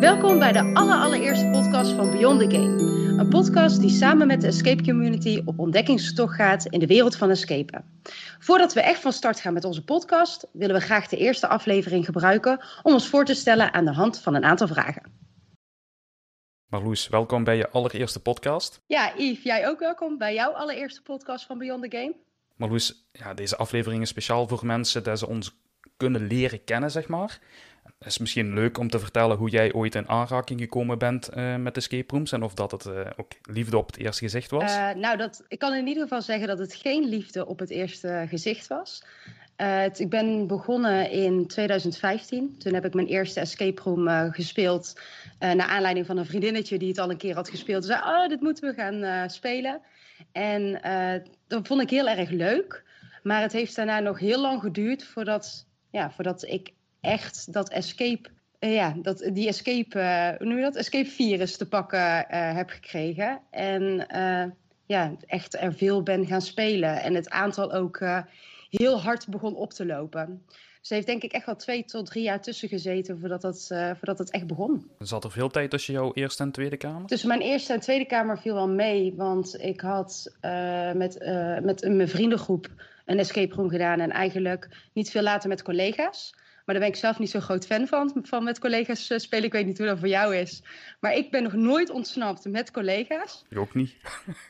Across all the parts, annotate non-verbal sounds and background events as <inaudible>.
Welkom bij de allereerste podcast van Beyond the Game. Een podcast die samen met de Escape Community op ontdekkingstocht gaat in de wereld van escapen. Voordat we echt van start gaan met onze podcast, willen we graag de eerste aflevering gebruiken om ons voor te stellen aan de hand van een aantal vragen. Marloes, welkom bij je allereerste podcast. Ja, Yves, jij ook welkom bij jouw allereerste podcast van Beyond the Game. Marloes, ja, deze aflevering is speciaal voor mensen dat ze ons kunnen leren kennen, zeg maar. Het is misschien leuk om te vertellen hoe jij ooit in aanraking gekomen bent uh, met escape rooms en of dat het uh, ook liefde op het eerste gezicht was. Uh, nou, dat, ik kan in ieder geval zeggen dat het geen liefde op het eerste gezicht was. Ik ben begonnen in 2015. Toen heb ik mijn eerste escape room gespeeld. naar aanleiding van een vriendinnetje die het al een keer had gespeeld. Ze zei, oh, dit moeten we gaan spelen. En dat vond ik heel erg leuk. Maar het heeft daarna nog heel lang geduurd voordat, ja, voordat ik echt dat escape, uh, ja, dat, die escape, uh, hoe noem je dat? Escape virus te pakken uh, heb gekregen. En ja, echt er veel ben gaan spelen. En het aantal ook heel hard begon op te lopen. Dus heeft denk ik echt wel twee tot drie jaar tussen gezeten voordat het, uh, voordat het echt begon. Zat er veel tijd tussen jouw eerste en tweede kamer? Tussen mijn eerste en tweede kamer viel wel mee. Want ik had uh, met, uh, met mijn vriendengroep een escape room gedaan. En eigenlijk niet veel later met collega's. Maar daar ben ik zelf niet zo groot fan van, van met collega's spelen. Ik weet niet hoe dat voor jou is. Maar ik ben nog nooit ontsnapt met collega's. Je ook niet,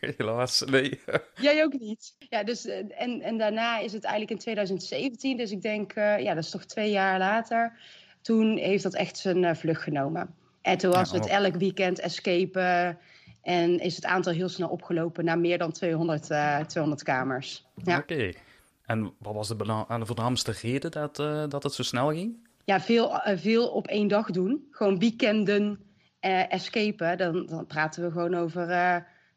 <laughs> helaas, nee. <laughs> Jij ook niet. Ja, dus, en, en daarna is het eigenlijk in 2017, dus ik denk, uh, ja, dat is toch twee jaar later. Toen heeft dat echt zijn uh, vlucht genomen. En toen was ja, het elk weekend escapen. En is het aantal heel snel opgelopen naar meer dan 200, uh, 200 kamers. Ja. Oké. Okay. En wat was de, de voornaamste reden dat, uh, dat het zo snel ging? Ja, veel, uh, veel op één dag doen. Gewoon weekenden uh, escapen. Dan, dan praten we gewoon over,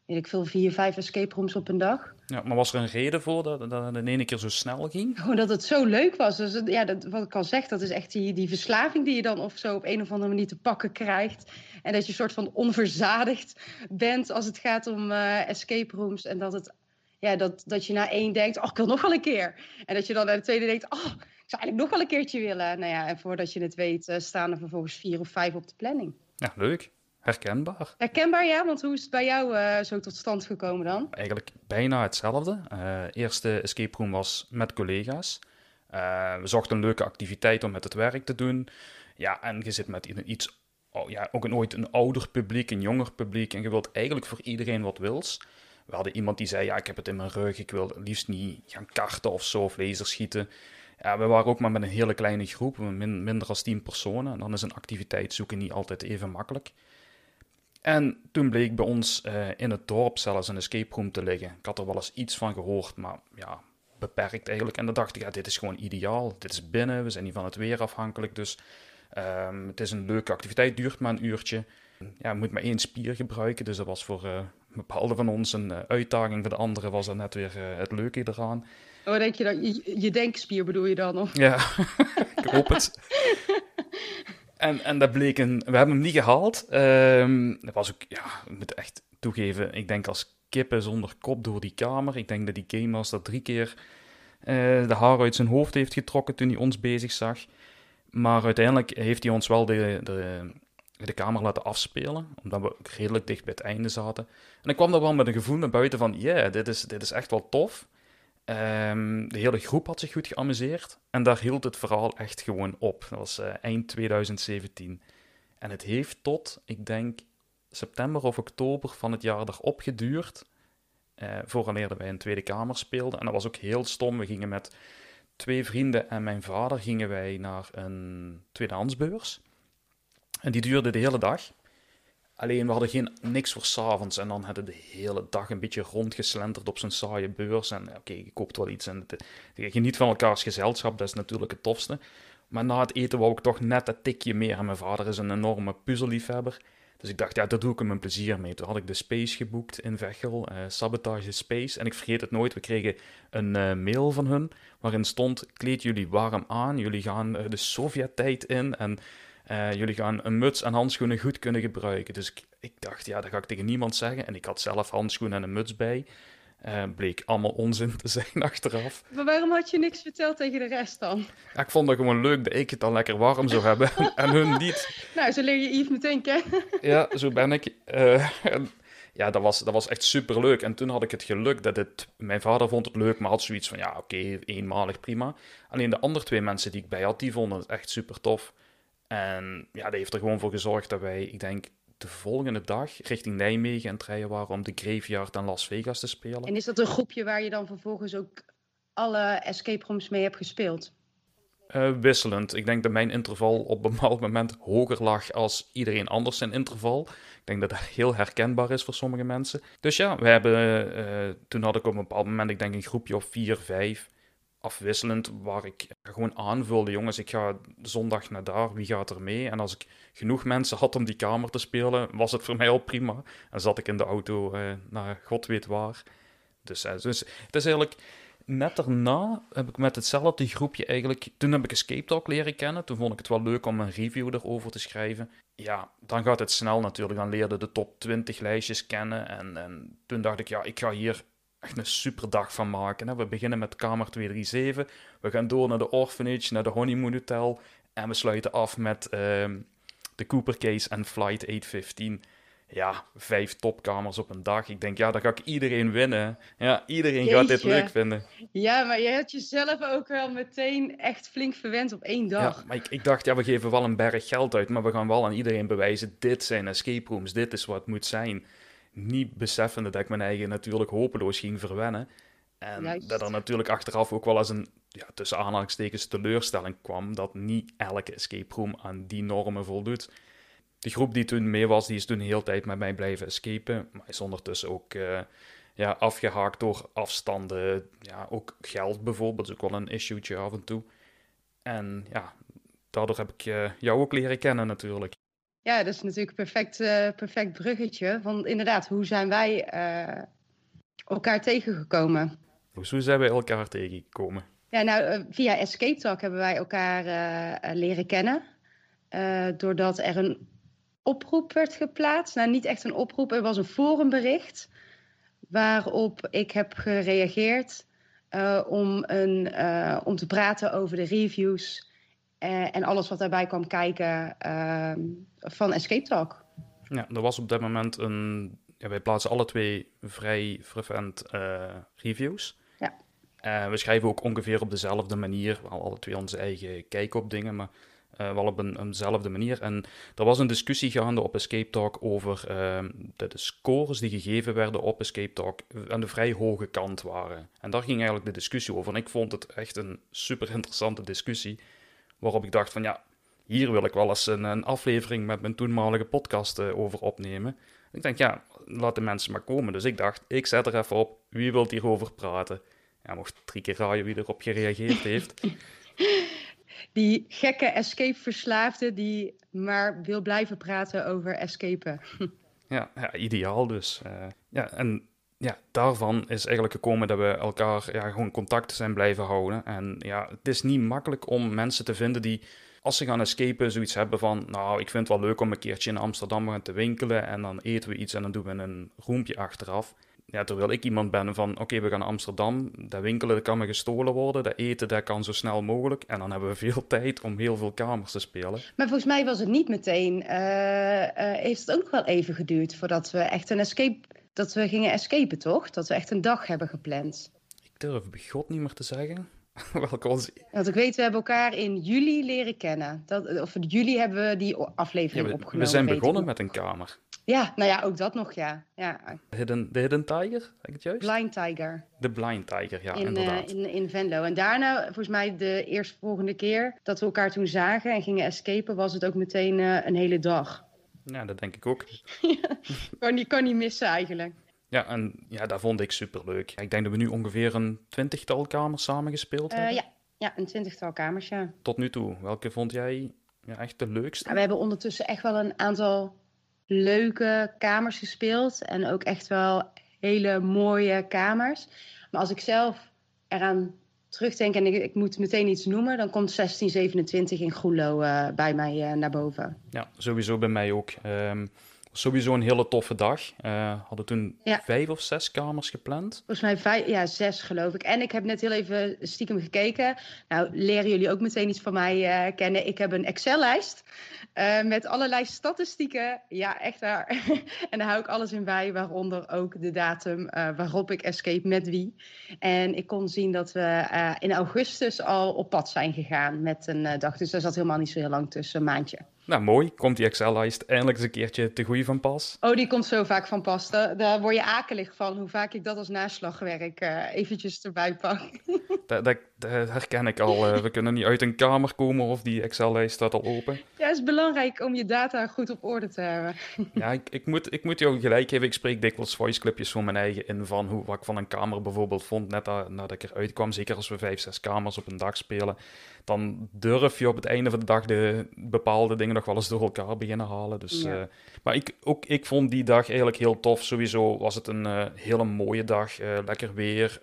weet ik veel, vier, vijf escape rooms op een dag. Ja, maar was er een reden voor dat, dat het in één keer zo snel ging? Gewoon dat het zo leuk was. Dus ja, dat, wat ik al zeg, dat is echt die, die verslaving die je dan of zo op een of andere manier te pakken krijgt. En dat je soort van onverzadigd bent als het gaat om escape rooms. En dat het ja, dat, dat je na één denkt, oh, ik wil nog wel een keer. En dat je dan naar de tweede denkt, oh, ik zou eigenlijk nog wel een keertje willen. Nou ja, en voordat je het weet, uh, staan er vervolgens vier of vijf op de planning. Ja, leuk. Herkenbaar. Herkenbaar, ja. Want hoe is het bij jou uh, zo tot stand gekomen dan? Eigenlijk bijna hetzelfde. Uh, eerste escape room was met collega's. we zochten een leuke activiteit om met het werk te doen. Ja, en je zit met iets, oh, ja, ook een, ooit een ouder publiek, een jonger publiek. En je wilt eigenlijk voor iedereen wat wils. We hadden iemand die zei, ja, ik heb het in mijn rug, ik wil liefst niet gaan karten of zo, of laserschieten. Ja, we waren ook maar met een hele kleine groep, min, minder dan 10 personen. En dan is een activiteit zoeken niet altijd even makkelijk. En toen bleek bij ons uh, in het dorp zelfs een escape room te liggen. Ik had er wel eens iets van gehoord, maar ja, beperkt eigenlijk. En dan dacht ik, ja, dit is gewoon ideaal. Dit is binnen, we zijn niet van het weer afhankelijk. Dus um, het is een leuke activiteit, duurt maar een uurtje. Ja, je moet maar één spier gebruiken, dus dat was voor uh, bepaalde van ons een uh, uitdaging. Voor de andere was dat net weer uh, het leuke eraan. Oh, denk je dan? Je, je denkspier bedoel je dan? Of? Ja, <laughs> ik hoop het. <laughs> en, en dat bleek een... We hebben hem niet gehaald. Um, dat was ook... Ja, ik moet echt toegeven. Ik denk als kippen zonder kop door die kamer. Ik denk dat die Game Master drie keer uh, de haar uit zijn hoofd heeft getrokken toen hij ons bezig zag. Maar uiteindelijk heeft hij ons wel de, de de kamer laten afspelen, omdat we redelijk dicht bij het einde zaten. En ik kwam er wel met een gevoel naar buiten van, ja, dit, is, dit is echt wel tof. Um, de hele groep had zich goed geamuseerd en daar hield het verhaal echt gewoon op. Dat was uh, eind 2017. En het heeft tot, ik denk, september of oktober van het jaar erop geduurd, uh, vooraleer wij een Tweede Kamer speelden. En dat was ook heel stom. We gingen met twee vrienden en mijn vader gingen wij naar een tweedehandsbeurs. En die duurde de hele dag. Alleen we hadden geen, niks voor s'avonds. En dan hadden de hele dag een beetje rondgeslenterd op zo'n saaie beurs. En oké, okay, je koopt wel iets. En je geniet van elkaars gezelschap, dat is natuurlijk het tofste. Maar na het eten wou ik toch net dat tikje meer. En mijn vader is een enorme puzzelliefhebber. Dus ik dacht, ja, daar doe ik hem een plezier mee. Toen had ik de Space geboekt in Vechel, uh, Sabotage Space. En ik vergeet het nooit, we kregen een uh, mail van hun waarin stond, kleed jullie warm aan, jullie gaan uh, de Sovjet-tijd in en uh, jullie gaan een muts en handschoenen goed kunnen gebruiken. Dus ik, ik, dacht, ja, dat ga ik tegen niemand zeggen. En ik had zelf handschoenen en een muts bij. Uh, bleek allemaal onzin te <laughs> zijn achteraf. Maar waarom had je niks verteld tegen de rest dan? Ja, ik vond het gewoon leuk dat ik het dan lekker warm zou hebben <laughs> <laughs> en hun niet. Nou, zo leer je Yves meteen kennen. ja, zo ben ik. Uh, ja, dat was, dat was echt super leuk. En toen had ik het geluk dat het. Mijn vader vond het leuk, maar had zoiets van: ja, oké, eenmalig prima. Alleen de andere twee mensen die ik bij had, die vonden het echt super tof. En ja, dat heeft er gewoon voor gezorgd dat wij, ik denk, de volgende dag richting Nijmegen en treien waren om de Graveyard en Las Vegas te spelen. En is dat een groepje waar je dan vervolgens ook alle escape rooms mee hebt gespeeld? Uh, wisselend. Ik denk dat mijn interval op een <laughs> bepaald moment hoger lag als iedereen anders zijn interval. Ik denk dat dat heel herkenbaar is voor sommige mensen. Dus ja, we hebben, uh, toen had ik op een bepaald moment, ik denk een groepje of vier, vijf, afwisselend, waar ik gewoon aanvulde. Jongens, ik ga zondag naar daar, wie gaat er mee? En als ik genoeg mensen had om die kamer te spelen, was het voor mij al prima. En zat ik in de auto uh, naar god weet waar. Dus, dus het is eigenlijk net daarna heb ik met hetzelfde groepje eigenlijk... Toen heb ik Escape Talk leren kennen. Toen vond ik het wel leuk om een review erover te schrijven. Ja, dan gaat het snel natuurlijk. Dan leerde de top 20 lijstjes kennen. En, en toen dacht ik, ja, ik ga hier echt een super dag van maken. Hè. We beginnen met kamer 237. We gaan door naar de Orphanage, naar de Honeymoon Hotel. En we sluiten af met uh, de Cooper Case en Flight 815 ja, vijf topkamers op een dag. Ik denk, ja, dan ga ik iedereen winnen. Ja, iedereen gaat dit leuk vinden. Ja, maar je had jezelf ook wel meteen echt flink verwend op één dag. Ja, maar ik, ik dacht, ja, we geven wel een berg geld uit, maar we gaan wel aan iedereen bewijzen, dit zijn escape rooms, dit is wat het moet zijn. Niet beseffende dat ik mijn eigen natuurlijk hopeloos ging verwennen. En dat er natuurlijk achteraf ook wel eens een, ja, tussen aanhalingstekens, teleurstelling kwam, dat niet elke escape room aan die normen voldoet de groep die toen mee was, die is toen de hele tijd met mij blijven escapen. Maar is ondertussen ook uh, ja, afgehaakt door afstanden. Ja, ook geld bijvoorbeeld is ook wel een issue af en toe. En ja, daardoor heb ik uh, jou ook leren kennen natuurlijk. Ja, dat is natuurlijk een perfect, uh, perfect bruggetje. Want inderdaad, hoe zijn wij elkaar tegengekomen? Hoe zijn wij elkaar tegengekomen? Ja, nou, via Escape Talk hebben wij elkaar leren kennen. doordat er een oproep werd geplaatst. Nou, niet echt een oproep, er was een forumbericht waarop ik heb gereageerd om, een, om te praten over de reviews uh, en alles wat daarbij kwam kijken van Escape Talk. Ja, er was op dat moment een. Ja, wij plaatsen alle twee vrij frequent reviews. Ja. we schrijven ook ongeveer op dezelfde manier, wel alle twee onze eigen kijk op dingen, maar uh, wel op een, eenzelfde manier. En er was een discussie gaande op Escape Talk over uh, dat de scores die gegeven werden op Escape Talk aan de vrij hoge kant waren. En daar ging eigenlijk de discussie over. En ik vond het echt een super interessante discussie. Waarop ik dacht van ja, hier wil ik wel eens een, een aflevering met mijn toenmalige podcast uh, over opnemen. Ik denk ja, laat de mensen maar komen. Dus ik dacht, ik zet er even op. Wie wilt hierover praten? Ja, mocht drie keer raaien wie erop gereageerd heeft. <laughs> die gekke escape-verslaafde die maar wil blijven praten over escapen. <laughs> ja, ja, ideaal dus. Uh, ja, en ja, daarvan is eigenlijk gekomen dat we elkaar ja, gewoon contact zijn blijven houden. En ja, het is niet makkelijk om mensen te vinden die, als ze gaan escapen, zoiets hebben van... Nou, ik vind het wel leuk om een keertje in Amsterdam gaan te winkelen en dan eten we iets en dan doen we een roempje achteraf ja, terwijl ik iemand ben van, oké, we gaan naar Amsterdam, dat winkelen dat kan me gestolen worden, dat eten dat kan zo snel mogelijk. En dan hebben we veel <laughs> tijd om heel veel kamers te spelen. Maar volgens mij was het niet meteen, uh, uh, heeft het ook wel even geduurd voordat we echt een escape, dat we gingen escapen, toch? Dat we echt een dag hebben gepland. Ik durf bij God niet meer te zeggen. <laughs> Welke was... Want ik weet, we hebben elkaar in juli leren kennen. Dat, of juli hebben we die aflevering ja, we, opgenomen. We zijn begonnen met een kamer. Ja, nou ja, ook dat nog, ja. ja. Hidden, de Hidden Tiger, zeg ik het juist? Blind Tiger. De Blind Tiger, ja, in, inderdaad. Uh, in, in Venlo. En daarna, volgens mij de eerstvolgende keer dat we elkaar toen zagen en gingen escapen, was het ook meteen uh, een hele dag. Ja, dat denk ik ook. <laughs> kan, niet, kan niet missen eigenlijk. Ja, en ja, dat vond ik superleuk. Ik denk dat we nu ongeveer een twintigtal kamers samen gespeeld uh, hebben. Ja. ja, een twintigtal kamers, ja. Tot nu toe. Welke vond jij ja, echt de leukste? Ja, we hebben ondertussen echt wel een aantal leuke kamers gespeeld. En ook echt wel hele mooie kamers. Maar als ik zelf eraan terugdenk en ik, moet meteen iets noemen, dan komt 1627 in Groenlo uh, bij mij uh, naar boven. Ja, sowieso bij mij ook. Um, Sowieso een hele toffe dag. Uh, hadden toen vijf of zes kamers gepland. Volgens mij vijf, ja, zes geloof ik. En ik heb net heel even stiekem gekeken. Nou, leren jullie ook meteen iets van mij uh, kennen. Ik heb een Excel-lijst uh, met allerlei statistieken. Ja, echt waar. <laughs> en daar hou ik alles in bij, waaronder ook de datum waarop ik escape met wie. En ik kon zien dat we in augustus al op pad zijn gegaan met een dag. Dus daar zat helemaal niet zo heel lang tussen, een maandje. Nou, mooi. Komt die Excel-lijst eindelijk eens een keertje te goede van pas? Oh, die komt zo vaak van pas. Daar, word je akelig van, hoe vaak ik dat als naslagwerk uh, eventjes erbij pak. <laughs> dat, dat, herken ik al. Uh, we <laughs> kunnen niet uit een kamer komen of die Excel-lijst staat al open. Ja, het is belangrijk om je data goed op orde te hebben. <laughs> ja, ik, ik, moet, ik moet jou gelijk geven. Ik spreek dikwijls voiceclipjes voor mijn eigen in van hoe, wat ik van een kamer bijvoorbeeld vond net nadat ik eruit kwam. Zeker als we vijf, zes kamers op een dag spelen dan durf je op het einde van de dag de bepaalde dingen nog wel eens door elkaar beginnen halen. Dus, eh, maar ik, ook, ik vond die dag eigenlijk heel tof. Sowieso was het een uh, hele mooie dag. Lekker weer.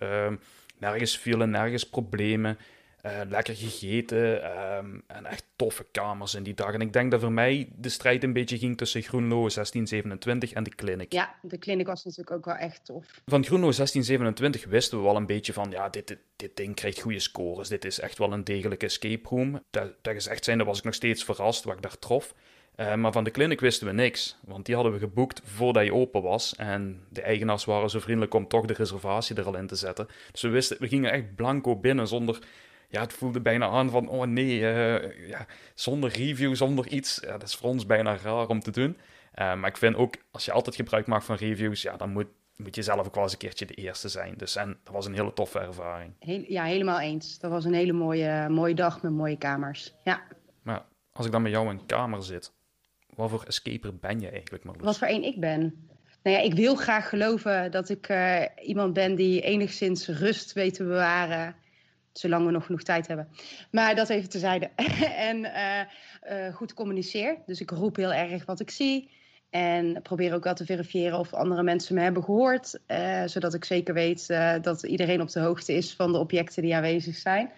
Ehm, nergens vielen, nergens problemen. Uh, lekker gegeten um, en echt toffe kamers in die dag. En ik denk dat voor mij de strijd een beetje ging tussen Groenlo 1627 en de clinic. Ja, de clinic was natuurlijk ook wel echt tof. Van Groenlo 1627 wisten we wel een beetje van, ja, dit, dit, dit ding krijgt goede scores. Dit is echt wel een degelijke escape room. Dat, dat gezegd zijn, was ik nog steeds verrast wat ik daar trof. Uh, maar van de clinic wisten we niks, want die hadden we geboekt voordat je open was. En de eigenaars waren zo vriendelijk om toch de reservatie er al in te zetten. Dus we, wisten, we gingen echt blanco binnen zonder ja, het voelde bijna aan van, oh nee, uh, ja, zonder review, zonder iets. Ja, dat is voor ons bijna raar om te doen. Uh, maar ik vind ook, als je altijd gebruik maakt van reviews, ja, dan moet, moet je zelf ook wel eens een keertje de eerste zijn. Dus en dat was een hele toffe ervaring. Heel, ja, helemaal eens. Dat was een hele mooie, mooie dag met mooie kamers. Ja. Maar als ik dan met jou in een kamer zit, wat voor escaper ben je eigenlijk, Marloes? Wat voor één ik ben? Nou ja, ik wil graag geloven dat ik uh, iemand ben die enigszins rust weet te bewaren zolang we nog genoeg tijd hebben. Maar dat even tezijde. <laughs> en uh, goed communiceer. Dus ik roep heel erg wat ik zie. En probeer ook wel te verifiëren of andere mensen me hebben gehoord. Zodat ik zeker weet dat iedereen op de hoogte is van de objecten die aanwezig zijn.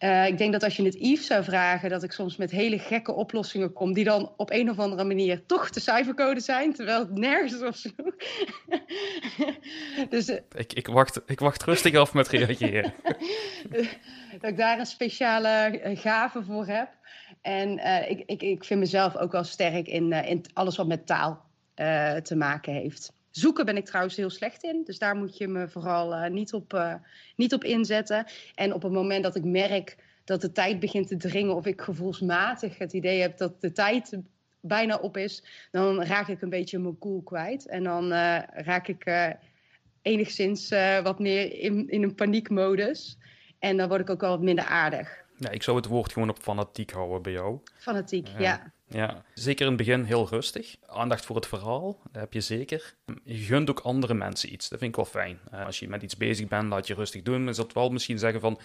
Uh, ik denk dat als je het Yves zou vragen, dat ik soms met hele gekke oplossingen kom, die dan op een of andere manier toch de cijfercode zijn, terwijl het nergens of zo. <laughs> dus, uh, ik, ik, wacht, ik wacht rustig af met reageren. <laughs> dat ik daar een speciale gave voor heb. En uh, ik, ik, ik vind mezelf ook wel sterk in, in alles wat met taal te maken heeft. Zoeken ben ik trouwens heel slecht in. Dus daar moet je me vooral uh, niet, op, uh, niet op inzetten. En op het moment dat ik merk dat de tijd begint te dringen... of ik gevoelsmatig het idee heb dat de tijd bijna op is... dan raak ik een beetje mijn koel kwijt. En dan uh, raak ik enigszins wat meer in, in een paniekmodus. En dan word ik ook wel wat minder aardig. Ja, ik zou het woord gewoon op fanatiek houden bij jou. Fanatiek, ja. Ja, zeker in het begin heel rustig. Aandacht voor het verhaal, dat heb je zeker. Je gunt ook andere mensen iets, dat vind ik wel fijn. Uh, als je met iets bezig bent, laat je rustig doen. Maar dat wel misschien zeggen van,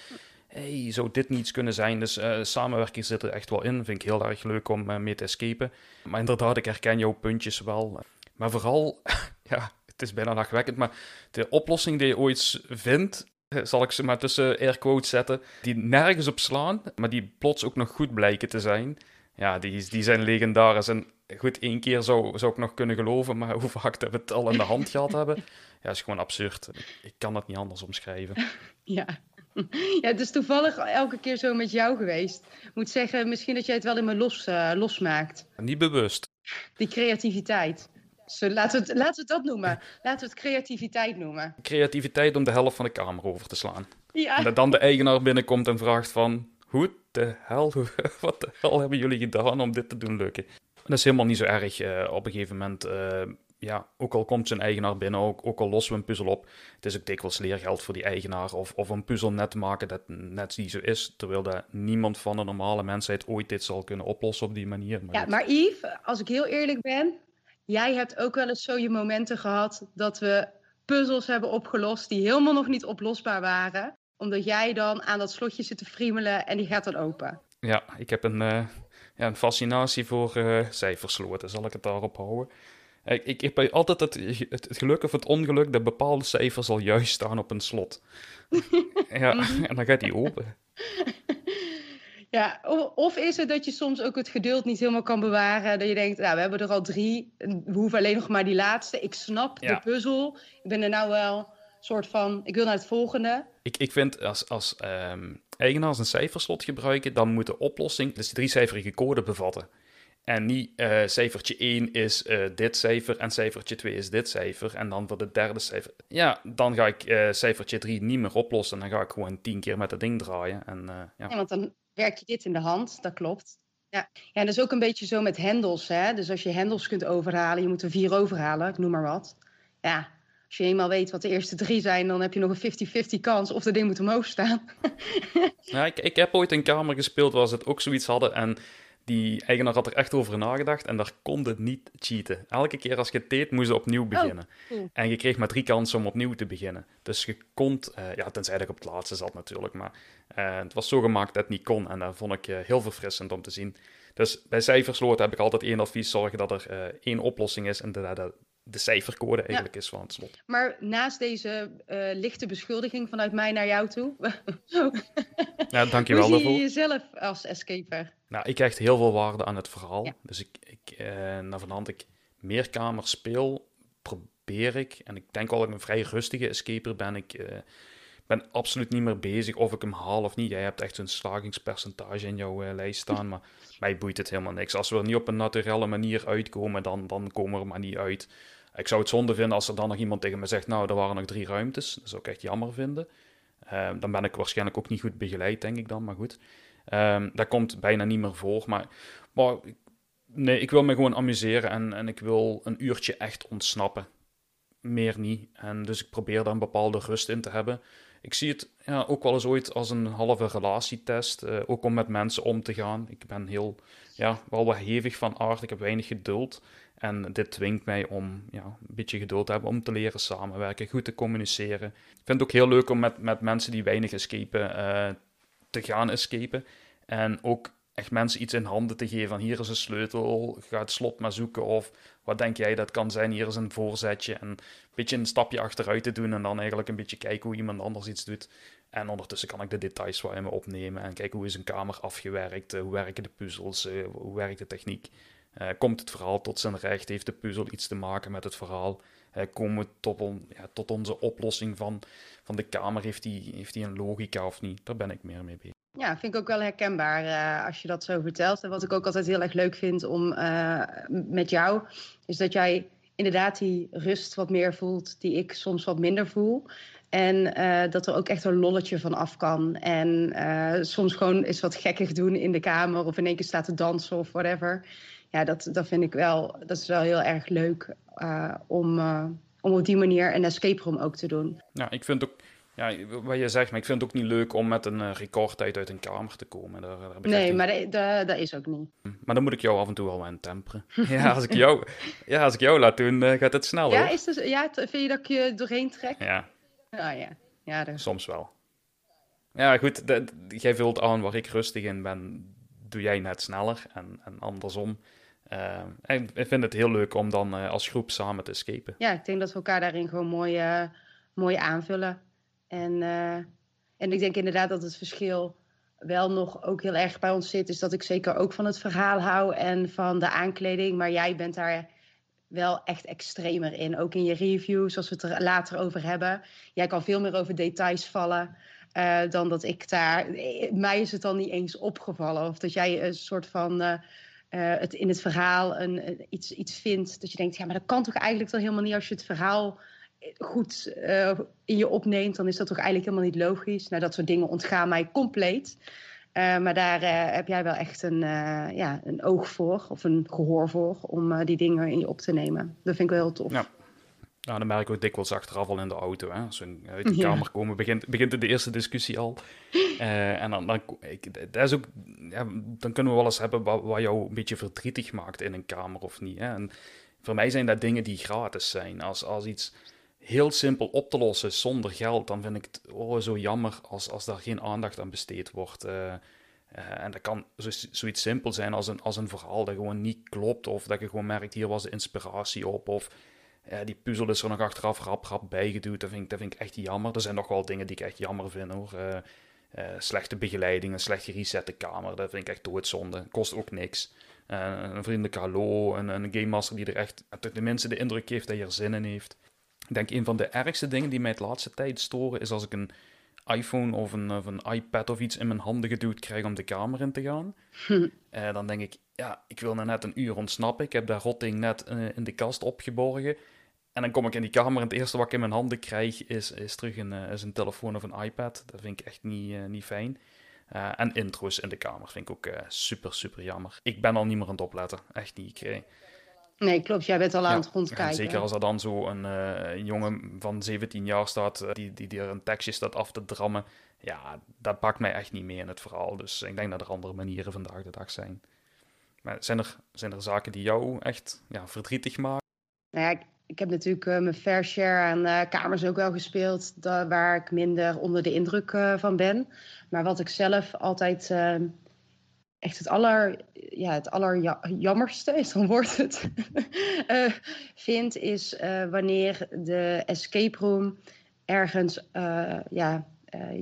hey, zou dit niet kunnen zijn? Dus uh, samenwerking zit er echt wel in. Vind ik heel erg leuk om uh, mee te escapen. Maar inderdaad, ik herken jouw puntjes wel. Maar vooral, <laughs> ja, het is bijna nachtwekkend, maar de oplossing die je ooit vindt, zal ik ze maar tussen air quotes zetten, die nergens op slaan, maar die plots ook nog goed blijken te zijn ja, die, die zijn legendarisch. En goed, één keer zou, zou ik nog kunnen geloven, maar hoe vaak dat we het al in de hand gehad hebben, ja, is gewoon absurd. Ik kan dat niet anders omschrijven. <laughs> Ja. Ja, het is toevallig elke keer zo met jou geweest. Ik moet zeggen, misschien dat jij het wel in me los, uh, losmaakt. Niet bewust. Die creativiteit. Zo, laten, we het, laten we het dat noemen. Laten we het creativiteit noemen. Creativiteit om de helft van de kamer over te slaan. Ja. En dat dan de eigenaar binnenkomt en vraagt van... Hoe de hel, <laughs> wat de hel hebben jullie gedaan om dit te doen lukken? Dat is helemaal niet zo erg. Uh, op een gegeven moment, uh, ja, ook al komt zijn eigenaar binnen, ook, ook al lossen we een puzzel op, het is ook dikwijls leergeld voor die eigenaar. Of, of een puzzel net maken dat net niet zo is, terwijl dat niemand van de normale mensheid ooit dit zal kunnen oplossen op die manier. Maar ja, maar Yves, als ik heel eerlijk ben, jij hebt ook wel eens zo je momenten gehad dat we puzzels hebben opgelost die helemaal nog niet oplosbaar waren omdat jij dan aan dat slotje zit te friemelen en die gaat dan open. Ja, ik heb een, uh, ja, een fascinatie voor uh, cijfersloten, zal ik het daarop houden. Ik, ik, heb altijd het, het, geluk of het ongeluk dat bepaalde cijfers al juist staan op een slot. <laughs> ja, en dan gaat die open. <laughs> Ja, of is het dat je soms ook het geduld niet helemaal kan bewaren. Dat je denkt, nou, we hebben er al drie. We hoeven alleen nog maar die laatste. Ik snap de puzzel. Ik ben er nou wel soort van, ik wil naar het volgende. Ik, ik vind als, als um, eigenaars een cijferslot gebruiken, dan moet de oplossing dus die cijferige code bevatten. En niet uh, cijfertje 1 is uh, dit cijfer en cijfertje 2 is dit cijfer. En dan voor de derde cijfer. Ja, dan ga ik uh, cijfertje 3 niet meer oplossen. Dan ga ik gewoon tien keer met het ding draaien. En, ja. ja, want dan werk je dit in de hand, dat klopt. Ja. ja, en dat is ook een beetje zo met hendels. Hè? Dus als je hendels kunt overhalen, je moet er vier overhalen, ik noem maar wat. Ja, als je eenmaal weet wat de eerste drie zijn, dan heb je nog een 50-50 kans of de ding moet omhoog staan. <laughs> ja, ik, ik heb ooit een kamer gespeeld waar ze het ook zoiets hadden. En die eigenaar had er echt over nagedacht en daar kon het niet cheaten. Elke keer als je het deed, moest je opnieuw oh, beginnen. En je kreeg maar drie kansen om opnieuw te beginnen. Dus je kon, uh, ja, tenzij ik op het laatste zat natuurlijk, maar uh, het was zo gemaakt dat het niet kon. En dat vond ik uh, heel verfrissend om te zien. Dus bij cijfersloten heb ik altijd één advies: zorgen dat er één oplossing is en dat, dat de cijfercode eigenlijk is van het slot. Maar naast deze uh, lichte beschuldiging vanuit mij naar jou toe. <laughs> ja, dankjewel Hoe zie je jezelf als escaper? Nou, ik hecht heel veel waarde aan het verhaal. Dus ik, ik uh, naar vanhand ik meer kamers speel, probeer ik. En ik denk wel dat ik een vrij rustige escaper ben. Ik uh, ben absoluut niet meer bezig of ik hem haal of niet. Jij hebt echt een slagingspercentage in jouw lijst staan, maar <laughs> mij boeit het helemaal niks. Als we er niet op een naturele manier uitkomen, dan, dan komen we er maar niet uit. Ik zou het zonde vinden als er dan nog iemand tegen me zegt, nou, er waren nog drie ruimtes. Dat zou ik echt jammer vinden. Uh, dan ben ik waarschijnlijk ook niet goed begeleid, denk ik dan, maar goed. Um, dat komt bijna niet meer voor. Maar, maar nee, ik wil me gewoon amuseren en, en ik wil een uurtje echt ontsnappen. Meer niet. En dus ik probeer daar een bepaalde rust in te hebben. Ik zie het ja, ook wel eens ooit als een halve relatietest. Uh, ook om met mensen om te gaan. Ik ben heel, ja, wel wat hevig van aard. Ik heb weinig geduld. En dit dwingt mij om ja, een beetje geduld te hebben om te leren samenwerken, goed te communiceren. Ik vind het ook heel leuk om met, met mensen die weinig escapen uh, te gaan escapen. En ook echt mensen iets in handen te geven van hier is een sleutel, ga het slot maar zoeken of wat denk jij dat kan zijn, hier is een voorzetje en een beetje een stapje achteruit te doen en dan eigenlijk een beetje kijken hoe iemand anders iets doet. En ondertussen kan ik de details in me opnemen en kijken hoe is een kamer afgewerkt, eh, hoe werken de puzzels, eh, hoe werkt de techniek. Uh, komt het verhaal tot zijn recht? Heeft de puzzel iets te maken met het verhaal? Komen we tot, ja, tot onze oplossing van, van de kamer? Heeft die, heeft die een logica of niet? Daar ben ik meer mee bezig. Ja, vind ik ook wel herkenbaar uh, als je dat zo vertelt. En wat ik ook altijd heel erg leuk vind om met jou, is dat jij inderdaad die rust wat meer voelt, die ik soms wat minder voel. En dat er ook echt een lolletje van af kan. En soms gewoon eens wat gekkig doen in de kamer of in één keer staat te dansen of whatever ja, dat, dat vind ik wel, dat is wel heel erg leuk om, om op die manier een escape room ook te doen. Ja, ik vind ook, ja, wat je zegt, maar ik vind het ook niet leuk om met een uh, recordtijd uit een kamer te komen. Daar, daar heb ik nee, maar dat, dat is ook niet. Hm, maar dan moet ik jou af en toe wel aan temperen. <laughs> ja, als ik jou, ja, als ik jou laat doen, gaat het sneller. Ja, is dus, ja, vind je dat ik je doorheen trek? Ja. Ah, ja. ja. Soms wel. Ja, goed, jij vult aan waar ik rustig in ben, doe jij net sneller en, en andersom. Uh, ik vind het heel leuk om dan uh, als groep samen te escapen. Ja, ik denk dat we elkaar daarin gewoon mooi, uh, mooi aanvullen. En, en ik denk inderdaad dat het verschil wel nog ook heel erg bij ons zit. Is dat ik zeker ook van het verhaal hou en van de aankleding. Maar jij bent daar wel echt extremer in. Ook in je reviews, als we het er later over hebben. Jij kan veel meer over details vallen. dan dat ik daar. Mij is het dan niet eens opgevallen. Of dat jij een soort van uh, het in het verhaal een, iets, iets vindt dat je denkt, ja, maar dat kan toch eigenlijk dan helemaal niet als je het verhaal eh, goed uh, in je opneemt, dan is dat toch eigenlijk helemaal niet logisch. Nou, dat soort dingen ontgaan mij compleet. Uh, maar daar heb jij wel echt een, ja, een oog voor, of een gehoor voor, om die dingen in je op te nemen. Dat vind ik wel heel tof. Ja. Nou, dan merk ik ook dikwijls achteraf al in de auto. Hè. Als we uit de kamer komen, begint, begint de eerste discussie al. Uh, en dan, dan, ik, dat is ook, ja, dan kunnen we wel eens hebben wat, wat, jou een beetje verdrietig maakt in een kamer of niet. Hè. En voor mij zijn dat dingen die gratis zijn. Als, als iets heel simpel op te lossen zonder geld, dan vind ik het oh, zo jammer als, als daar geen aandacht aan besteed wordt. Uh, uh, en dat kan zo, zoiets simpel zijn als een, als een verhaal dat gewoon niet klopt. Of dat je gewoon merkt, hier was de inspiratie op. Of ja, die puzzel is er nog achteraf rap rap bijgeduwd. Dat vind, ik, dat vind ik echt jammer. Er zijn nog wel dingen die ik echt jammer vind hoor. Uh, slechte begeleiding, een slecht geresette kamer, dat vind ik echt doodzonde. Kost ook niks. een vriendelijke hallo, een, een game master die er echt tenminste de indruk heeft dat je er zin in heeft. Ik denk een van de ergste dingen die mij het laatste tijd storen is als ik een iPhone of een, of een iPad of iets in mijn handen geduwd krijg om de kamer in te gaan. Hm. dan denk ik, ja, ik wil net een uur ontsnappen. Ik heb dat rotting net in de kast opgeborgen. En dan kom ik in die kamer en het eerste wat ik in mijn handen krijg is, is terug een, is een telefoon of een iPad. Dat vind ik echt niet, niet fijn. en intro's in de kamer vind ik ook super, super jammer. Ik ben al niet meer aan het opletten. Echt niet. Ik, Nee, klopt. Jij bent al aan het rondkijken. Zeker als er dan zo een, uh, jongen van 17 jaar staat, uh, die, die, die er een tekstje staat af te drammen. Ja, dat pakt mij echt niet mee in het verhaal. Dus ik denk dat er andere manieren vandaag de dag zijn. Maar zijn er, zijn er zaken die jou echt ja, verdrietig maken? Nou ja, ik, ik heb natuurlijk uh, mijn fair share aan kamers ook wel gespeeld, waar ik minder onder de indruk van ben. Maar wat ik zelf altijd echt het, aller, ja, het allerjammerste, is dan wordt het, uh, <laughs> vind, is uh, wanneer de escape room ergens uh, ja,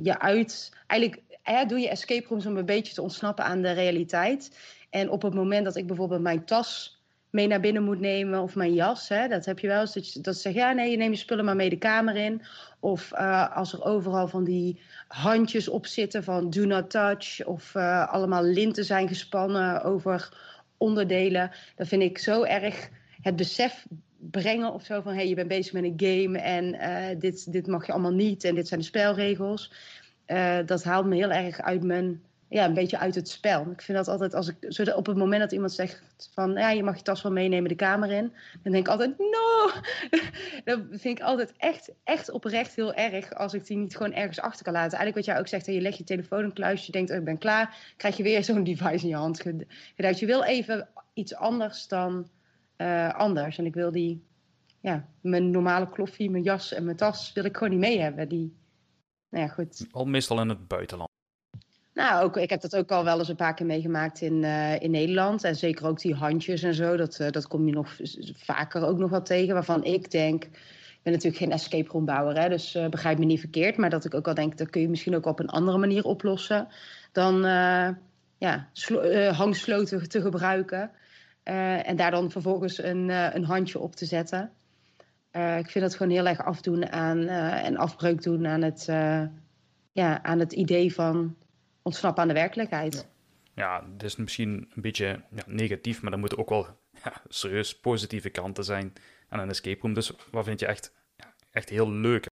je uit... Eigenlijk doe je escape rooms om een beetje te ontsnappen aan de realiteit. En op het moment dat ik bijvoorbeeld mijn tas mee naar binnen moet nemen of mijn jas. Hè, dat heb je wel. Dat, je, dat zeg ja, nee, je neemt je spullen maar mee de kamer in. Of uh, als er overal van die handjes op zitten van do not touch. Of uh, allemaal linten zijn gespannen over onderdelen. Dan vind ik zo erg het besef brengen of zo van... hé, hey, je bent bezig met een game en uh, dit, dit mag je allemaal niet... en dit zijn de spelregels. dat haalt me heel erg uit mijn ja, een beetje uit het spel. Ik vind dat altijd, als ik, op het moment dat iemand zegt van, ja, je mag je tas wel meenemen de kamer in, dan denk ik altijd, no! <laughs> dat vind ik altijd echt, echt oprecht heel erg als ik die niet gewoon ergens achter kan laten. Eigenlijk wat jij ook zegt, je legt je telefoon een kluisje, je denkt, oh, ik ben klaar, krijg je weer <laughs> zo'n device in je hand gedaan. Je wil even iets anders dan uh, anders. En ik wil die, ja, mijn normale kloffie, mijn jas en mijn tas, wil ik gewoon niet mee hebben. Die, nou ja, goed. Al meestal in het buitenland. Nou, ook, ik heb dat ook al wel eens een paar keer meegemaakt in, uh, in Nederland. En zeker ook die handjes en zo. Dat, uh, dat kom je nog vaker ook nog wel tegen. Waarvan ik denk. Ik ben natuurlijk geen escape room bouwer, hè, dus uh, begrijp me niet verkeerd. Maar dat ik ook al denk, dat kun je misschien ook op een andere manier oplossen. Dan ja, hangsloten te gebruiken. en daar dan vervolgens een, een handje op te zetten. ik vind dat gewoon heel erg afdoen aan en afbreuk doen aan het, ja, aan het idee van ontsnappen aan de werkelijkheid. Ja, het is misschien een beetje ja, negatief, maar er moeten ook wel ja, serieus positieve kanten zijn aan een escape room. Dus wat vind je echt, echt heel leuk?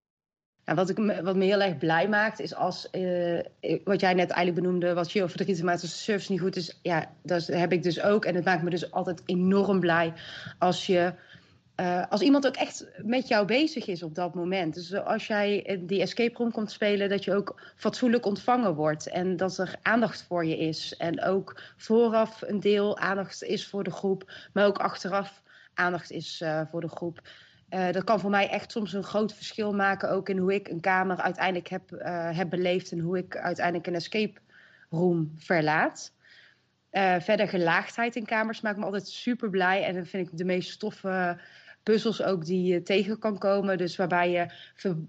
Ja, wat, ik, wat me heel erg blij maakt, is als, uh, wat jij net eigenlijk benoemde, wat je over de maar als de service niet goed is, ja, dat heb ik dus ook. En het maakt me dus altijd enorm blij als je uh, als iemand ook echt met jou bezig is op dat moment. Dus als jij die escape room komt spelen, dat je ook fatsoenlijk ontvangen wordt. En dat er aandacht voor je is. En ook vooraf een deel aandacht is voor de groep, maar ook achteraf aandacht is uh, voor de groep. Uh, dat kan voor mij echt soms een groot verschil maken, ook in hoe ik een kamer uiteindelijk heb, heb beleefd en hoe ik uiteindelijk een escape room verlaat. verder gelaagdheid in kamers maakt me altijd super blij. En dan vind ik de meest stoffe puzzels ook die je tegen kan komen. Dus waarbij je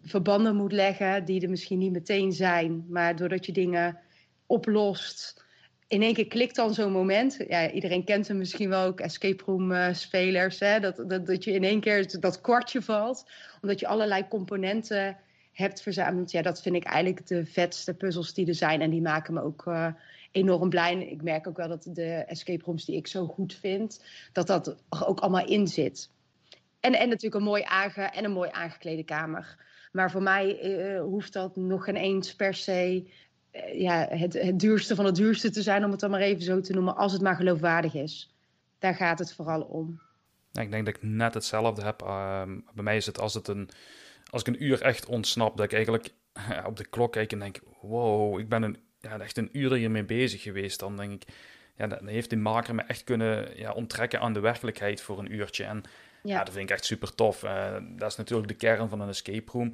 verbanden moet leggen die er misschien niet meteen zijn. Maar doordat je dingen oplost, in één keer klikt dan zo'n moment. Ja, iedereen kent hem misschien wel ook, escape room uh, spelers. Hè? Dat, dat, dat je in één keer dat kwartje valt. Omdat je allerlei componenten hebt verzameld. Ja, dat vind ik eigenlijk de vetste puzzels die er zijn. En die maken me ook uh, enorm blij. Ik merk ook wel dat de escape rooms die ik zo goed vind, dat dat ook allemaal in zit. En, en natuurlijk een mooi aange en een mooi aangeklede kamer. Maar voor mij uh, hoeft dat nog geen eens per se uh, ja, het, het duurste van het duurste te zijn, om het dan maar even zo te noemen, als het maar geloofwaardig is. Daar gaat het vooral om. ik denk dat ik net hetzelfde heb. Uh, bij mij is het als, het een, als ik een uur echt ontsnap, dat ik eigenlijk op de klok kijk en denk: wow, ik ben een, ja, echt een uur hiermee bezig geweest. Dan denk ik, ja, dan heeft die maker me echt kunnen ja, onttrekken aan de werkelijkheid voor een uurtje. En ja. dat vind ik echt super tof. Uh, dat is natuurlijk de kern van een escape room.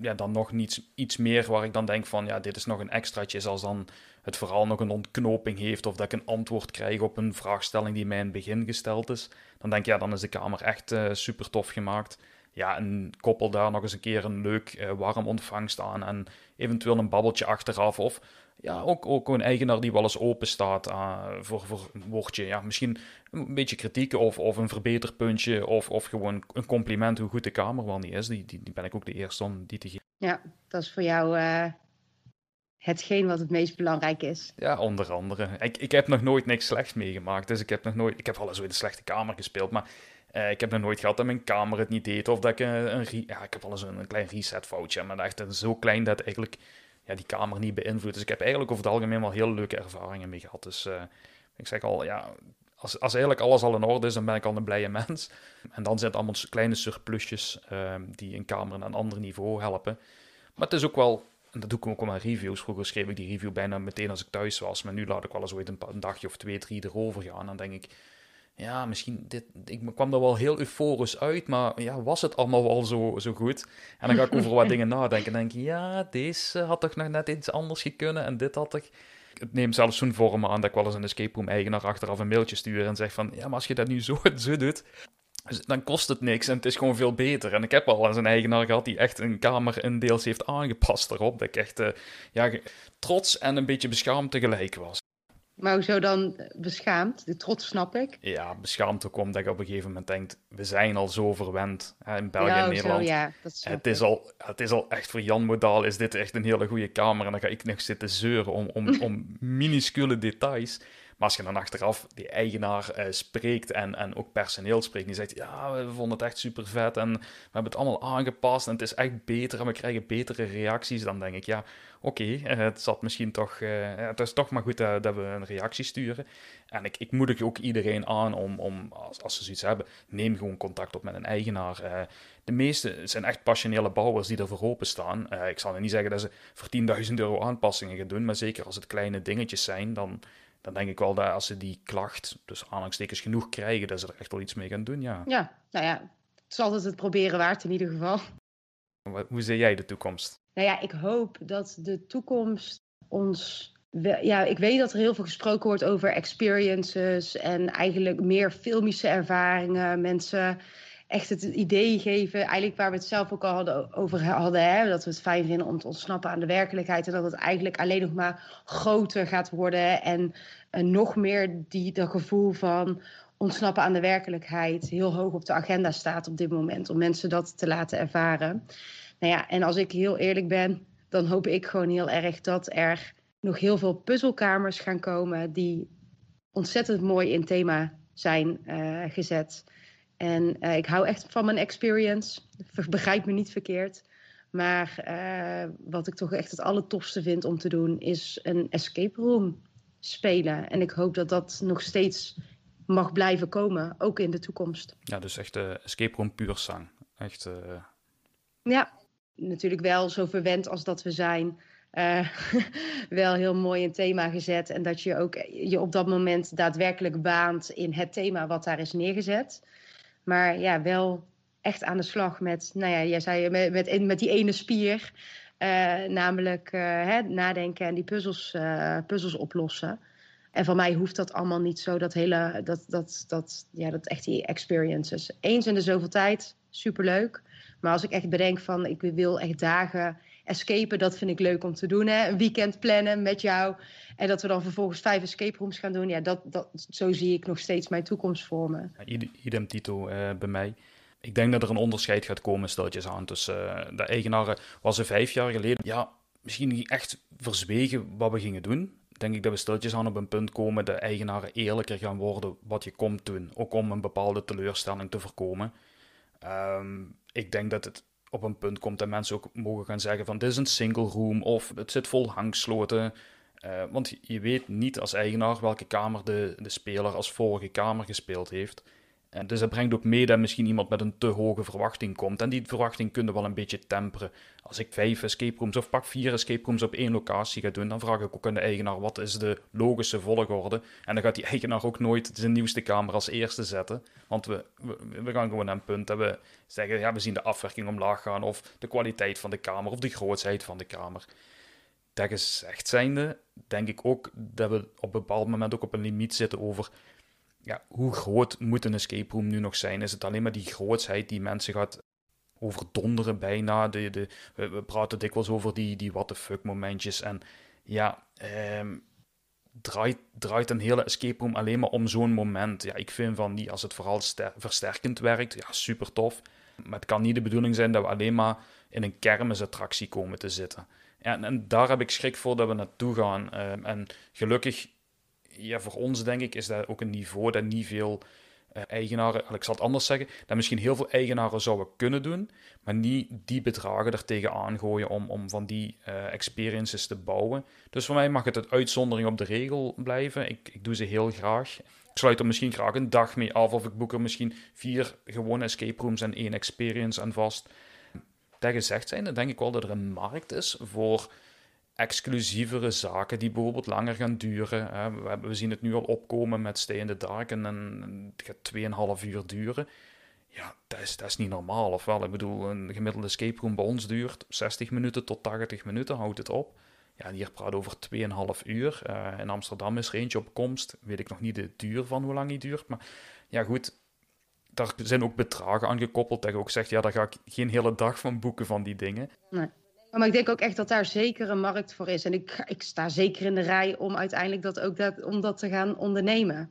Ja, dan nog niets, iets meer waar ik dan denk van, ja, dit is nog een extraatje. Als dan het vooral nog een ontknoping heeft of dat ik een antwoord krijg op een vraagstelling die mij in het begin gesteld is. Dan denk ik, ja, dan is de kamer echt uh, super tof gemaakt. Ja, en koppel daar nog eens een keer een leuk uh, warm ontvangst aan en eventueel een babbeltje achteraf. Of ja, ook, ook een eigenaar die wel eens open staat uh, voor, voor een woordje. Ja, misschien een beetje kritiek of, of een verbeterpuntje of, of gewoon een compliment hoe goed de kamer wel niet is. Die, die, die ben ik ook de eerste om die te geven. Ja, dat is voor jou uh, hetgeen wat het meest belangrijk is. Ja, onder andere. Ik, ik heb nog nooit niks slechts meegemaakt. Dus ik heb nog nooit... Ik heb wel eens in een slechte kamer gespeeld, maar... Uh, ik heb nog nooit gehad dat mijn kamer het niet deed. Of dat ik een, een ja, ik heb wel eens een, een klein reset foutje. Maar echt zo klein dat eigenlijk ja, die kamer niet beïnvloedt. Dus ik heb eigenlijk over het algemeen wel heel leuke ervaringen mee gehad. Dus uh, ik zeg al, ja, als, als eigenlijk alles al in orde is, dan ben ik al een blije <laughs> mens. En dan zijn het allemaal kleine surplusjes uh, die een kamer naar een ander niveau helpen. Maar het is ook wel, en dat doe ik ook wel met reviews. Vroeger schreef ik die review bijna meteen als ik thuis was. Maar nu laat ik wel eens ooit een, een dagje of twee, drie erover gaan. Dan denk ik, ja, misschien, dit, ik kwam er wel heel euforisch uit, maar ja, was het allemaal wel zo, zo goed? En dan ga ik over wat <laughs> dingen nadenken en denk ik, ja, deze had toch nog net iets anders kunnen en dit had ik... Het neemt zelfs zo'n vorm aan dat ik wel eens een escape room eigenaar achteraf een mailtje stuur en zeg van, ja, maar als je dat nu zo, <laughs> zo doet, dan kost het niks en het is gewoon veel beter. En ik heb al eens een eigenaar gehad die echt een kamer in deels heeft aangepast erop, dat ik echt uh, ja, trots en een beetje beschaamd tegelijk was. Maar hoezo dan beschaamd? De trots snap ik. Ja, beschaamd ook omdat je op een gegeven moment denkt, we zijn al zo verwend hè, in België en Nederland. Zo, ja, dat het, is al, het is al echt voor Jan Modaal is dit echt een hele goede kamer. En dan ga ik nog zitten zeuren om, om, om <laughs> minuscule details. Maar als je dan achteraf die eigenaar uh, spreekt en, en ook personeel spreekt, die zegt, ja, we vonden het echt super vet en we hebben het allemaal aangepast en het is echt beter en we krijgen betere reacties, dan denk ik, ja, oké, okay, uh, het zat misschien toch, uh, het is toch maar goed dat we een reactie sturen. En ik, ik moedig ook iedereen aan om, om als, als ze zoiets hebben, neem gewoon contact op met een eigenaar. de meeste zijn echt passionele bouwers die ervoor openstaan. ik zal niet zeggen dat ze voor 10.000 euro aanpassingen gaan doen, maar zeker als het kleine dingetjes zijn, dan dan denk ik wel dat als ze die klacht, dus aanhalingstekens genoeg krijgen, dat ze er echt wel iets mee gaan doen, ja. Ja, nou ja, het is altijd het proberen waard in ieder geval. Hoe zie jij de toekomst? Nou ja, ik hoop dat de toekomst ons. Ja, ik weet dat er heel veel gesproken wordt over experiences en eigenlijk meer filmische ervaringen. Mensen echt het idee geven, eigenlijk waar we het zelf ook al hadden, over hadden, hè, dat we het fijn vinden om te ontsnappen aan de werkelijkheid en dat het eigenlijk alleen nog maar groter gaat worden en, en nog meer die, dat gevoel van ontsnappen aan de werkelijkheid heel hoog op de agenda staat op dit moment, om mensen dat te laten ervaren. Nou ja, en als ik heel eerlijk ben, dan hoop ik gewoon heel erg dat er nog heel veel puzzelkamers gaan komen die ontzettend mooi in thema zijn uh, gezet. En uh, ik hou echt van mijn experience. <laughs> Begrijp me niet verkeerd. Maar uh, wat ik toch echt het allertofste vind om te doen, is een escape room spelen. En ik hoop dat dat nog steeds mag blijven komen, ook in de toekomst. Ja, dus echt escape room puur zang. Echt. Ja, natuurlijk wel zo verwend als dat we zijn. <laughs> wel heel mooi een thema gezet. En dat je ook je op dat moment daadwerkelijk baant in het thema wat daar is neergezet. Maar ja, wel echt aan de slag met, nou ja, jij zei met, met, met die ene spier. Uh, namelijk uh, hè, nadenken en die puzzels, puzzels oplossen. En van mij hoeft dat allemaal niet zo, dat hele, dat, dat, dat, ja, dat echt die experiences. Eens in de zoveel tijd, superleuk. Maar als ik echt bedenk van, ik wil echt dagen escapen, dat vind ik leuk om te doen. Hè? Een weekend plannen met jou. En dat we dan vervolgens vijf escape rooms gaan doen. Ja, dat, dat, zo zie ik nog steeds mijn toekomst vormen. idem Tito uh, bij mij. Ik denk dat er een onderscheid gaat komen, steltjes aan. Tussen uh, de eigenaren was er vijf jaar geleden. Ja, misschien niet echt verzwegen wat we gingen doen. Denk ik dat we stiltjes aan op een punt komen de eigenaren eerlijker gaan worden wat je komt doen. Ook om een bepaalde teleurstelling te voorkomen. Um, ik denk dat het op een punt komt dat mensen ook mogen gaan zeggen van dit is een single room of het zit vol hangsloten. Uh, want je weet niet als eigenaar welke kamer de, de speler als vorige kamer gespeeld heeft. En dus dat brengt ook mee dat misschien iemand met een te hoge verwachting komt. En die verwachting kunnen wel een beetje temperen. Als ik vijf escape rooms of pak vier escape rooms op één locatie ga doen, dan vraag ik ook aan de eigenaar wat is de logische volgorde. En dan gaat die eigenaar ook nooit zijn nieuwste kamer als eerste zetten. Want we, we, gaan gewoon een punt dat we zeggen, ja, we zien de afwerking omlaag gaan, of de kwaliteit van de kamer, of de grootsheid van de kamer. Dat gezegd zijnde, denk ik ook dat we op een bepaald moment ook op een limiet zitten over ja, hoe groot moet een escape room nu nog zijn? Is het alleen maar die grootsheid die mensen gaat overdonderen bijna. De, de, we, praten dikwijls over die, die what the fuck momentjes. En ja, ehm, draait, draait een hele escape room alleen maar om zo'n moment. Ja, ik vind van die, als het vooral versterkend werkt, ja, super tof. Maar het kan niet de bedoeling zijn dat we alleen maar in een kermisattractie komen te zitten. Ja, en, daar heb ik schrik voor dat we naartoe gaan. Ehm, en gelukkig, ja, voor ons denk ik, is dat ook een niveau dat niet veel uh, eigenaren, ik zal het anders zeggen, dat misschien heel veel eigenaren zouden kunnen doen, maar niet die bedragen er tegenaan gooien om, om van die uh, experiences te bouwen. Dus voor mij mag het een uitzondering op de regel blijven. Ik, ik doe ze heel graag. Ik sluit er misschien graag een dag mee af, of ik boek er misschien vier gewone escape rooms en één experience aan vast. Dat gezegd zijn, dan denk ik wel dat er een markt is voor exclusievere zaken die bijvoorbeeld langer gaan duren. We, zien het nu al opkomen met Stay in the Dark en, het gaat 2,5 uur duren. Ja, dat is, dat is niet normaal, of wel? Ik bedoel, een gemiddelde escape room bij ons duurt 60 minuten tot 80 minuten, houdt het op. Ja, hier praat over 2,5 uur. Uh, in Amsterdam is er eentje op komst. Weet ik nog niet de duur van hoe lang die duurt. Maar ja, goed. Daar zijn ook bedragen aan gekoppeld. Dat je ook zegt, ja, daar ga ik geen hele dag van boeken van die dingen. Nee. Maar ik denk ook echt dat daar zeker een markt voor is. En ik, ik sta zeker in de rij om uiteindelijk dat ook dat, om dat te gaan ondernemen.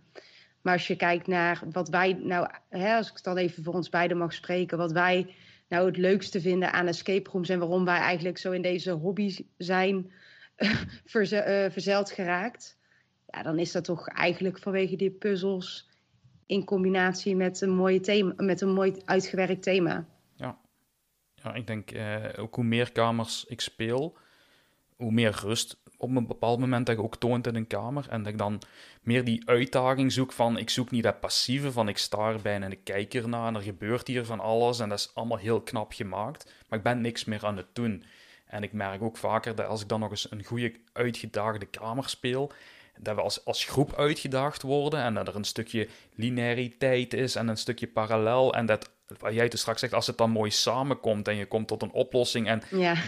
Maar als je kijkt naar wat wij, nou, hè, als ik dan even voor ons beiden mag spreken, wat wij nou het leukste vinden aan escape rooms en waarom wij eigenlijk zo in deze hobby zijn <laughs> verze, uh, verzeild geraakt. Ja, dan is dat toch eigenlijk vanwege die puzzels in combinatie met een, mooie thema, met een mooi uitgewerkt thema. Ik denk uh, ook hoe meer kamers ik speel, hoe meer rust op een bepaald moment dat je ook toont in een kamer. En dat ik dan meer die uitdaging zoek van, ik zoek niet dat passieve van ik sta erbij en ik kijk ernaar en er gebeurt hier van alles en dat is allemaal heel knap gemaakt. Maar ik ben niks meer aan het doen. En ik merk ook vaker dat als ik dan nog eens een goede uitgedaagde kamer speel, dat we als, als groep uitgedaagd worden en dat er een stukje lineariteit is en een stukje parallel. En dat, wat jij dus straks zegt, als het dan mooi samenkomt en je komt tot een oplossing en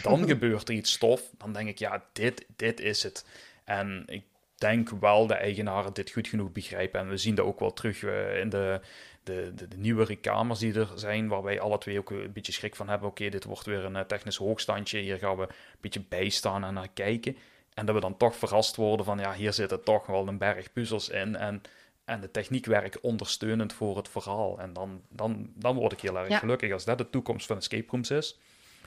dan gebeurt er iets stof, dan denk ik, ja, dit, dit is het. En ik denk wel de eigenaren dit goed genoeg begrijpen. En we zien dat ook wel terug uh, in de, de, de, de, nieuwere kamers die er zijn, waar wij alle twee ook een beetje schrik van hebben. Oké, dit wordt weer een uh, technisch hoogstandje, hier gaan we een beetje bijstaan en naar kijken. En dat we dan toch verrast worden van, ja, hier zitten toch wel een berg puzzels in. En, en de techniek werkt ondersteunend voor het verhaal. En dan, dan, dan word ik heel erg gelukkig. Als dat de toekomst van escape rooms is,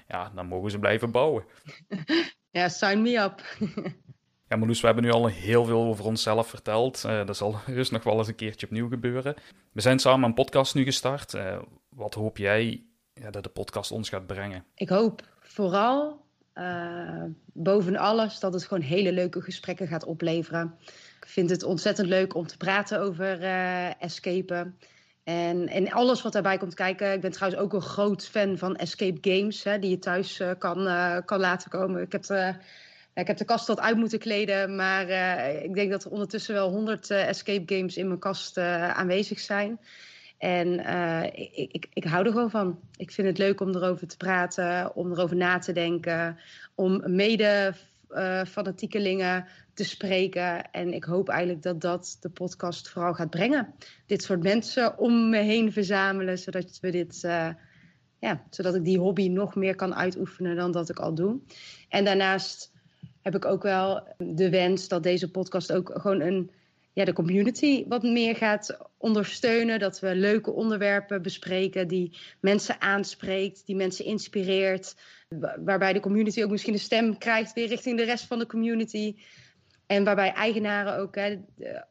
ja, dan mogen ze blijven bouwen. <laughs> Ja, sign me up. <laughs> Ja, Marloes, we hebben nu al heel veel over onszelf verteld. Uh, dat zal <laughs> dus nog wel eens een keertje opnieuw gebeuren. We zijn samen een podcast nu gestart. Uh, wat hoop jij ja, dat de podcast ons gaat brengen? Ik hoop vooral uh, boven alles dat het gewoon hele leuke gesprekken gaat opleveren. Ik vind het ontzettend leuk om te praten over escapen. En, en alles wat daarbij komt kijken. Ik ben trouwens ook een groot fan van escape games, hè, die je thuis kan, kan laten komen. Ik heb ik heb de kast wat uit moeten kleden, maar uh, ik denk dat er ondertussen wel 100 uh, eh, escape games in mijn kast uh, aanwezig zijn. En ik, ik, ik hou er gewoon van. Ik vind het leuk om erover te praten, om erover na te denken, om mede fanatiekelingen te spreken. En ik hoop eigenlijk dat dat de podcast vooral gaat brengen. Dit soort mensen om me heen verzamelen, zodat we dit ja, zodat ik die hobby nog meer kan uitoefenen dan dat ik al doe. En daarnaast heb ik ook wel de wens dat deze podcast ook gewoon een, ja, de community wat meer gaat ondersteunen. Dat we leuke onderwerpen bespreken die mensen aanspreekt, die mensen inspireert. Waarbij de community ook misschien een stem krijgt weer richting de rest van de community. En waarbij eigenaren ook hè,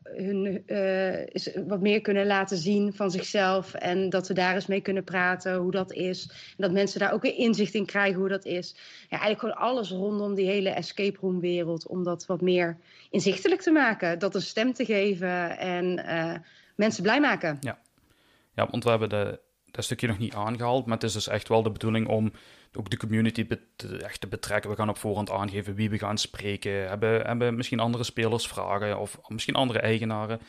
hun, uh, wat meer kunnen laten zien van zichzelf. En dat we daar eens mee kunnen praten hoe dat is. En dat mensen daar ook weer inzicht in krijgen hoe dat is. Ja, eigenlijk gewoon alles rondom die hele escape room wereld. Om dat wat meer inzichtelijk te maken. Dat een stem te geven en uh, mensen blij maken. Ja. ja, want we hebben de, dat stukje nog niet aangehaald. Maar het is dus echt wel de bedoeling om ook de community echt te betrekken. We gaan op voorhand aangeven wie we gaan spreken. Hebben, hebben misschien andere spelers vragen of misschien andere eigenaren.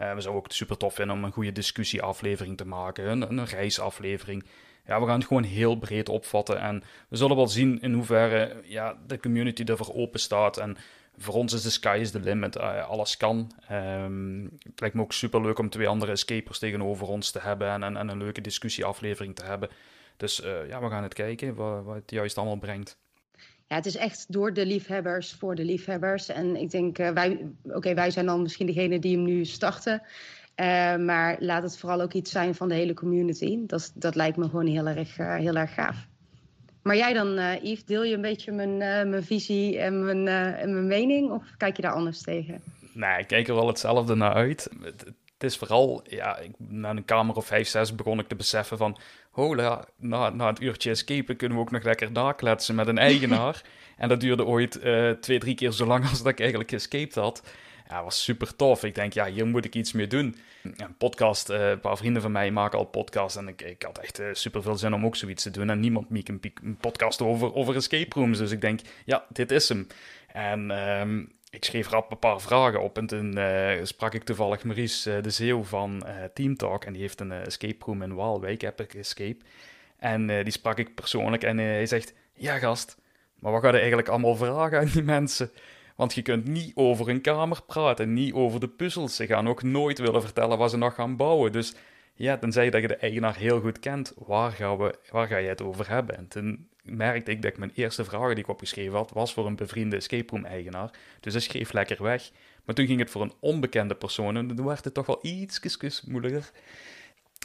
Uh, we zouden ook super tof vinden om een goede discussieaflevering te maken, een, een reisaflevering. Ja, we gaan het gewoon heel breed opvatten en we zullen wel zien in hoeverre ja, de community ervoor open staat. En voor ons is de sky is the limit. Uh, alles kan. Um, het lijkt me ook super leuk om twee andere escapers tegenover ons te hebben en, en, en een leuke discussieaflevering te hebben Dus ja, we gaan het kijken wat, wat het juist allemaal brengt ja, het is echt door de liefhebbers voor de liefhebbers. En ik denk, uh, wij, oké, wij zijn dan misschien degene die hem nu starten. Maar laat het vooral ook iets zijn van de hele community. Dat, dat lijkt me gewoon heel erg, heel erg gaaf. Maar jij dan, Yves, deel je een beetje mijn, mijn visie en mijn, en mijn mening? Of kijk je daar anders tegen? Nee, ik kijk er wel hetzelfde naar uit. Het, het is vooral, ja, ik, na een kamer of vijf, zes begon ik te beseffen van hola, na, na het uurtje escapen kunnen we ook nog lekker nakletsen met een eigenaar. <laughs> en dat duurde ooit uh, twee, drie keer zo lang als dat ik eigenlijk escaped had. Ja, was super tof. Ik denk, ja, hier moet ik iets mee doen. Een podcast, uh, een paar vrienden van mij maken al podcast. En ik, ik had echt uh, super veel zin om ook zoiets te doen. En niemand maakt een, podcast over, over escape rooms. Dus ik denk, ja, dit is hem. En um, ik schreef rap een paar vragen op en toen uh, sprak ik toevallig Maurice uh, de Zeeuw van Team Talk en die heeft een escape room in Waalwijk, Epic Escape. En die sprak ik persoonlijk en hij zegt, ja gast, maar wat ga je eigenlijk allemaal vragen aan die mensen? Want je kunt niet over een kamer praten, niet over de puzzels. Ze gaan ook nooit willen vertellen wat ze nog gaan bouwen. Dus ja, tenzij dat je de eigenaar heel goed kent, waar, gaan we, waar ga je het over hebben? En toen merkte ik dat ik mijn eerste vragen die ik opgeschreven had, was voor een bevriende escape room eigenaar. Dus ik schreef lekker weg. Maar toen ging het voor een onbekende persoon en toen werd het toch wel iets moeilijker.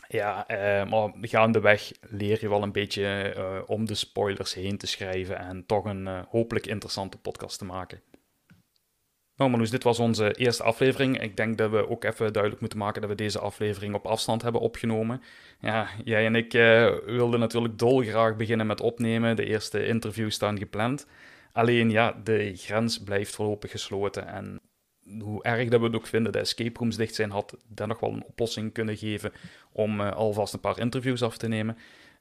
Ja, uh, maar gaandeweg leer je wel een beetje uh, om de spoilers heen te schrijven en toch een uh, hopelijk interessante podcast te maken. Nou Marloes, dit was onze eerste aflevering. Ik denk dat we ook even duidelijk moeten maken dat we deze aflevering op afstand hebben opgenomen. Ja, jij en ik uh, wilden natuurlijk dolgraag beginnen met opnemen. De eerste interviews staan gepland. Alleen ja, de grens blijft voorlopig gesloten. En hoe erg dat we het ook vinden dat escape rooms dicht zijn, had dan nog wel een oplossing kunnen geven om uh, alvast een paar interviews af te nemen.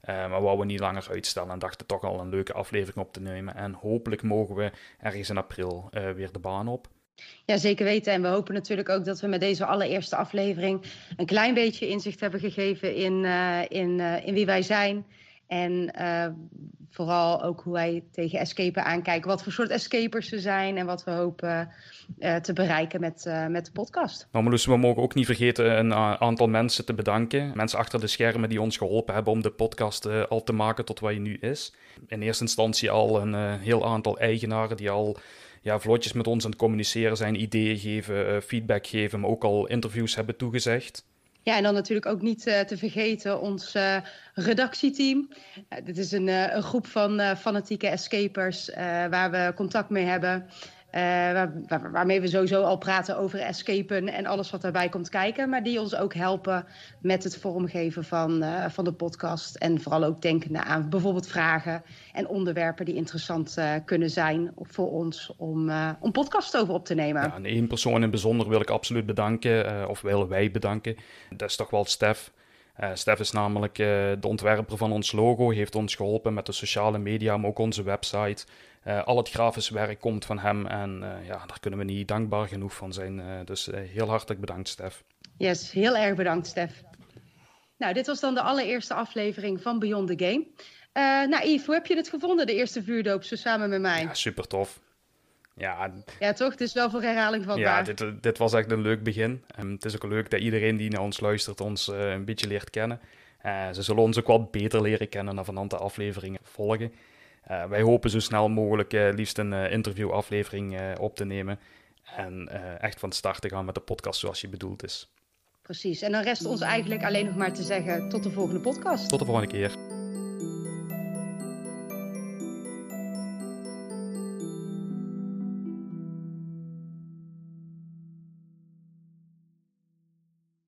Uh, maar wou we niet langer uitstellen en dachten toch al een leuke aflevering op te nemen. En hopelijk mogen we ergens in april weer de baan op. Ja, zeker weten. En we hopen natuurlijk ook dat we met deze allereerste aflevering een klein beetje inzicht hebben gegeven in, uh, in, uh, in wie wij zijn. En uh, vooral ook hoe wij tegen escapen aankijken. Wat voor soort escapers ze zijn en wat we hopen te bereiken met, met de podcast. Dus we mogen ook niet vergeten een aantal mensen te bedanken. Mensen achter de schermen die ons geholpen hebben om de podcast al te maken tot wat hij nu is. In eerste instantie al een heel aantal eigenaren die al ja, vlotjes met ons aan het communiceren zijn, ideeën geven, uh, feedback geven, maar ook al interviews hebben toegezegd. Ja, en dan natuurlijk ook niet uh, te vergeten ons uh, redactieteam. dit is een, een groep van fanatieke escapers waar we contact mee hebben. Waar, waarmee we sowieso al praten over escapen en alles wat daarbij komt kijken. Maar die ons ook helpen met het vormgeven van, uh, van de podcast. En vooral ook denkende aan bijvoorbeeld vragen en onderwerpen die interessant uh, kunnen zijn voor ons om, om podcast over op te nemen. Ja, persoon in bijzonder wil ik absoluut bedanken, of willen wij bedanken. Dat is toch wel Stef. Uh, Stef is namelijk uh, de ontwerper van ons logo, heeft ons geholpen met de sociale media, maar ook onze website. Uh, al het grafisch werk komt van hem en ja, daar kunnen we niet dankbaar genoeg van zijn. dus heel hartelijk bedankt, Stef. Yes, heel erg bedankt, Stef. Nou, dit was dan de allereerste aflevering van Beyond the Game. nou, Yves, hoe heb je het gevonden, de eerste vuurdoop, zo samen met mij? Ja, super tof. Ja, ja, toch? Het is wel voor herhaling van Ja, dit, dit, was echt een leuk begin. En het is ook leuk dat iedereen die naar ons luistert ons uh, een beetje leert kennen. Uh, ze zullen ons ook wat beter leren kennen na van aantal afleveringen volgen. Uh, wij hopen zo snel mogelijk liefst een interviewaflevering op te nemen. En echt van start te gaan met de podcast zoals je bedoeld is. Precies. En dan rest ons eigenlijk alleen nog maar te zeggen tot de volgende podcast. Tot de volgende keer.